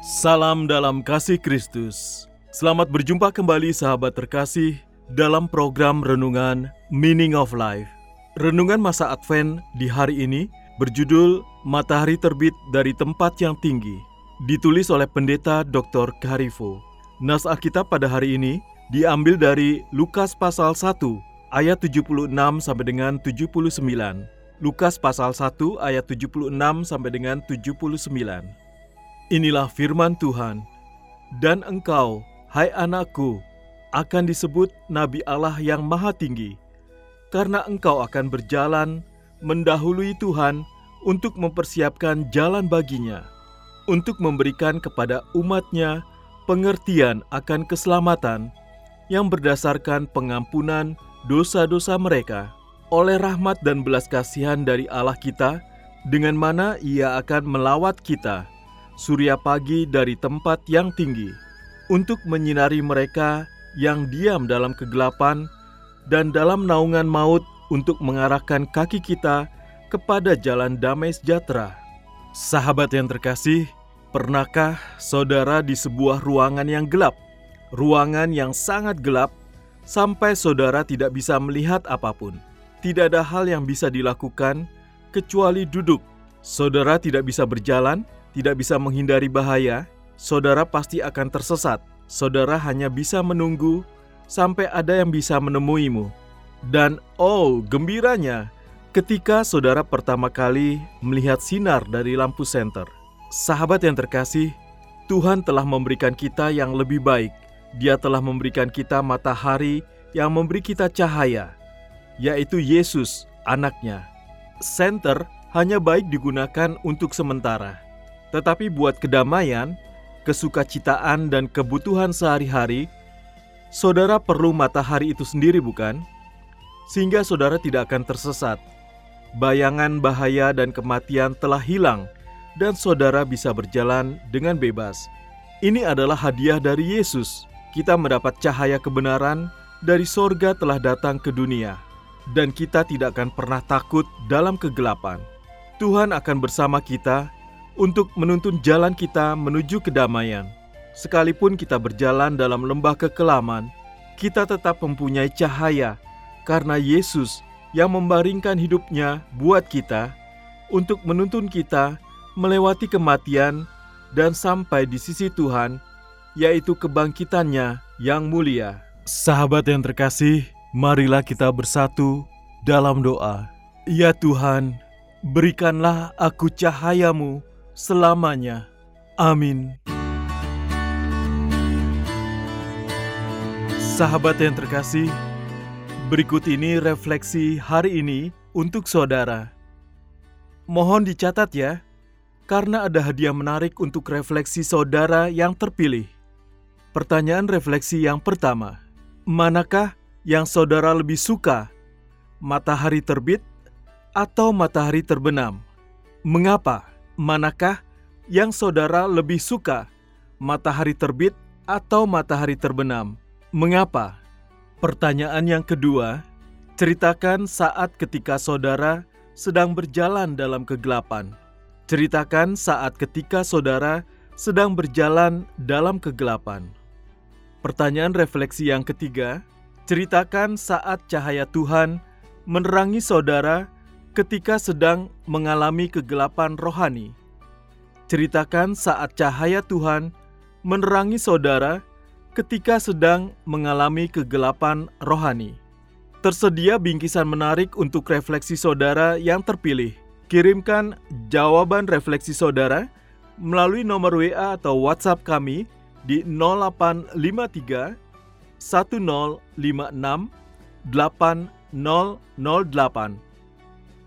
Salam dalam kasih Kristus. Selamat berjumpa kembali sahabat terkasih dalam program renungan Meaning of Life. Renungan masa Advent di hari ini berjudul Matahari Terbit dari Tempat Yang Tinggi. Ditulis oleh pendeta Dr. Karifo. Nas Alkitab pada hari ini diambil dari Lukas pasal 1 ayat 76 sampai dengan 79. Lukas pasal 1 ayat 76 sampai dengan 79. Inilah firman Tuhan. Dan engkau, hai anakku, akan disebut Nabi Allah yang Maha Tinggi, karena engkau akan berjalan mendahului Tuhan untuk mempersiapkan jalan baginya, untuk memberikan kepada umatnya pengertian akan keselamatan yang berdasarkan pengampunan dosa-dosa mereka. Oleh rahmat dan belas kasihan dari Allah kita, dengan mana ia akan melawat kita surya pagi dari tempat yang tinggi untuk menyinari mereka yang diam dalam kegelapan dan dalam naungan maut untuk mengarahkan kaki kita kepada jalan damai sejahtera. Sahabat yang terkasih, pernahkah saudara di sebuah ruangan yang gelap? Ruangan yang sangat gelap sampai saudara tidak bisa melihat apa pun. Tidak ada hal yang bisa dilakukan kecuali duduk. Saudara tidak bisa berjalan, tidak bisa menghindari bahaya, saudara pasti akan tersesat. Saudara hanya bisa menunggu sampai ada yang bisa menemuimu. Dan oh, gembiranya ketika saudara pertama kali melihat sinar dari lampu senter. Sahabat yang terkasih, Tuhan telah memberikan kita yang lebih baik. Dia telah memberikan kita matahari yang memberi kita cahaya, yaitu Yesus, anaknya. Senter hanya baik digunakan untuk sementara. Tetapi buat kedamaian, kesukacitaan, dan kebutuhan sehari-hari, saudara perlu matahari itu sendiri, bukan? Sehingga saudara tidak akan tersesat. Bayangan bahaya dan kematian telah hilang, dan saudara bisa berjalan dengan bebas. Ini adalah hadiah dari Yesus. Kita mendapat cahaya kebenaran dari sorga telah datang ke dunia, dan kita tidak akan pernah takut dalam kegelapan. Tuhan akan bersama kita untuk menuntun jalan kita menuju kedamaian. Sekalipun kita berjalan dalam lembah kekelaman, kita tetap mempunyai cahaya karena Yesus yang membaringkan hidupnya buat kita untuk menuntun kita melewati kematian dan sampai di sisi Tuhan, yaitu kebangkitannya yang mulia. Sahabat yang terkasih, marilah kita bersatu dalam doa. Ya Tuhan, berikanlah aku cahayamu selamanya. Amin. Sahabat yang terkasih, berikut ini refleksi hari ini untuk saudara. Mohon dicatat ya, karena ada hadiah menarik untuk refleksi saudara yang terpilih. Pertanyaan refleksi yang pertama, manakah yang saudara lebih suka? Matahari terbit atau matahari terbenam? Mengapa? Manakah yang saudara lebih suka, matahari terbit atau matahari terbenam? Mengapa? Pertanyaan yang kedua, ceritakan saat ketika saudara sedang berjalan dalam kegelapan. Ceritakan saat ketika saudara sedang berjalan dalam kegelapan. Pertanyaan refleksi yang ketiga, ceritakan saat cahaya Tuhan menerangi saudara ketika sedang mengalami kegelapan rohani. Ceritakan saat cahaya Tuhan menerangi saudara ketika sedang mengalami kegelapan rohani. Tersedia bingkisan menarik untuk refleksi saudara yang terpilih. Kirimkan jawaban refleksi saudara melalui nomor WA atau WhatsApp kami di 0853 1056 8008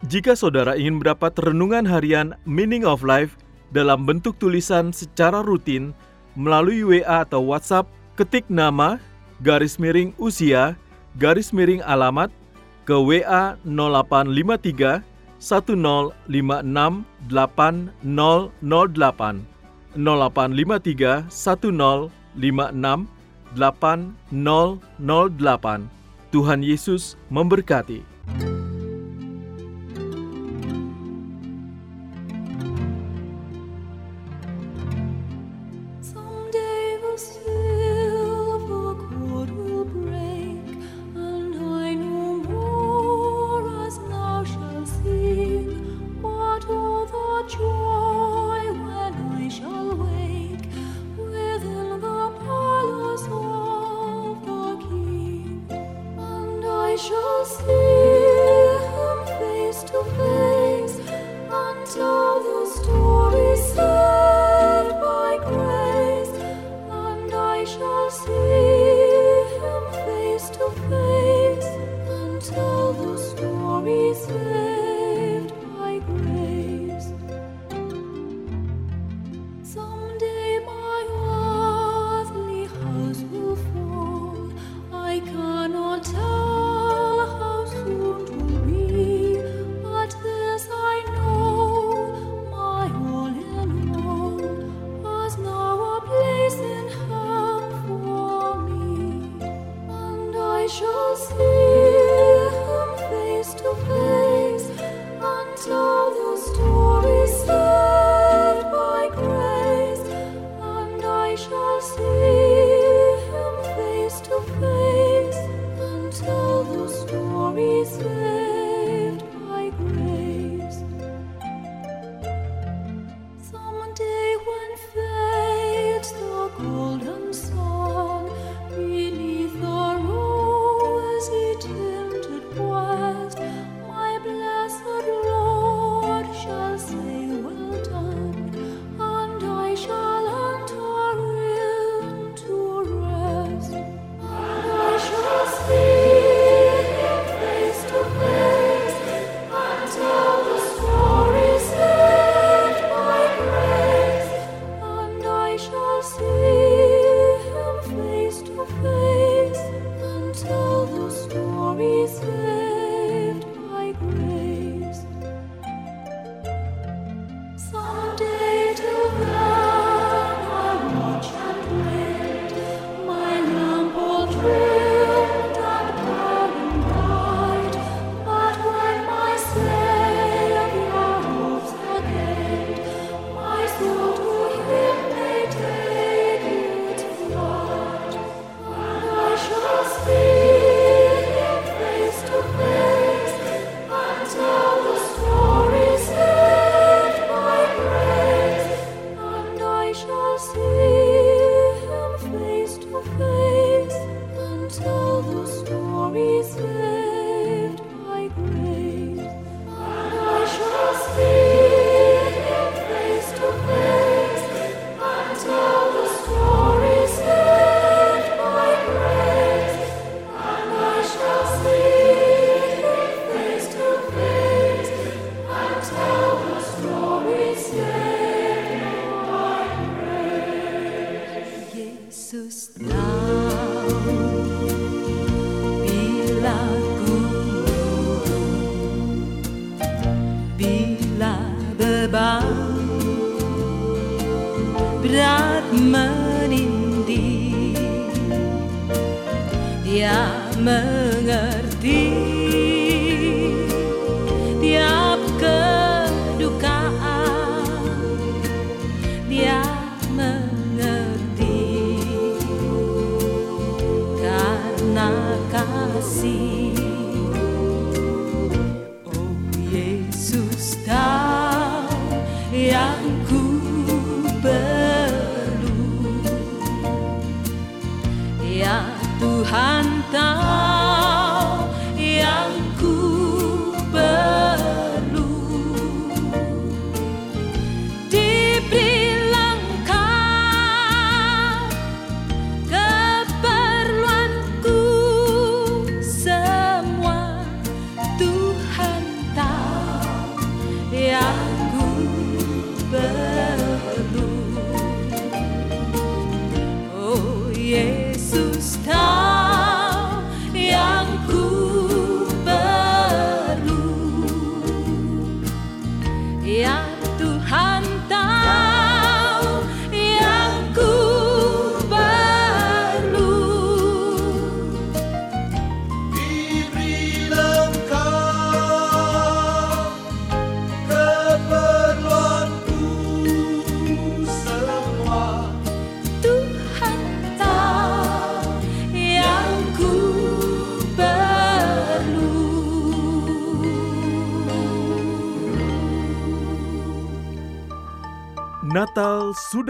Jika saudara ingin mendapat renungan harian Meaning of Life dalam bentuk tulisan secara rutin melalui WA atau WhatsApp, ketik nama garis miring usia garis miring alamat ke WA 0853 1056 8008 0853 1056 8008 Tuhan Yesus memberkati. Until the story's end. Dia mengerti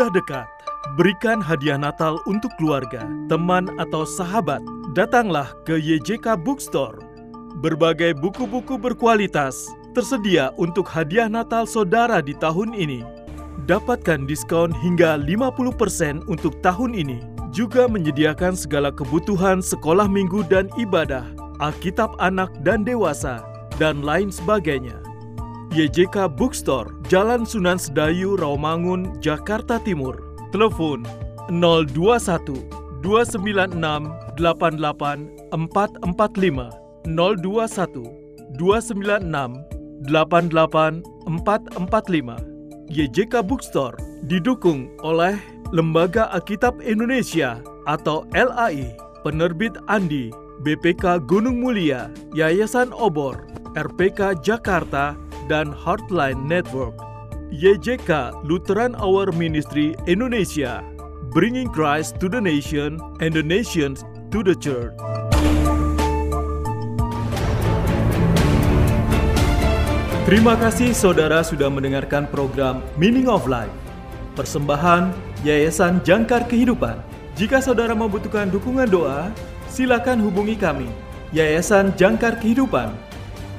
sudah dekat. Berikan hadiah Natal untuk keluarga, teman, atau sahabat. Datanglah ke YJK Bookstore. Berbagai buku-buku berkualitas tersedia untuk hadiah Natal saudara di tahun ini. Dapatkan diskon hingga 50% untuk tahun ini. Juga menyediakan segala kebutuhan sekolah minggu dan ibadah, Alkitab anak dan dewasa, dan lain sebagainya. YJK Bookstore, Jalan Sunan Sedayu, Rawamangun, Jakarta Timur. Telepon 021 296 88 445 021 296 88 445 YJK Bookstore didukung oleh Lembaga Alkitab Indonesia atau LAI, Penerbit Andi, BPK Gunung Mulia, Yayasan Obor, RPK Jakarta, dan Heartline Network. YJK Lutheran Hour Ministry Indonesia, bringing Christ to the nation and the nations to the church. Terima kasih saudara sudah mendengarkan program Meaning of Life. Persembahan Yayasan Jangkar Kehidupan. Jika saudara membutuhkan dukungan doa, silakan hubungi kami, Yayasan Jangkar Kehidupan,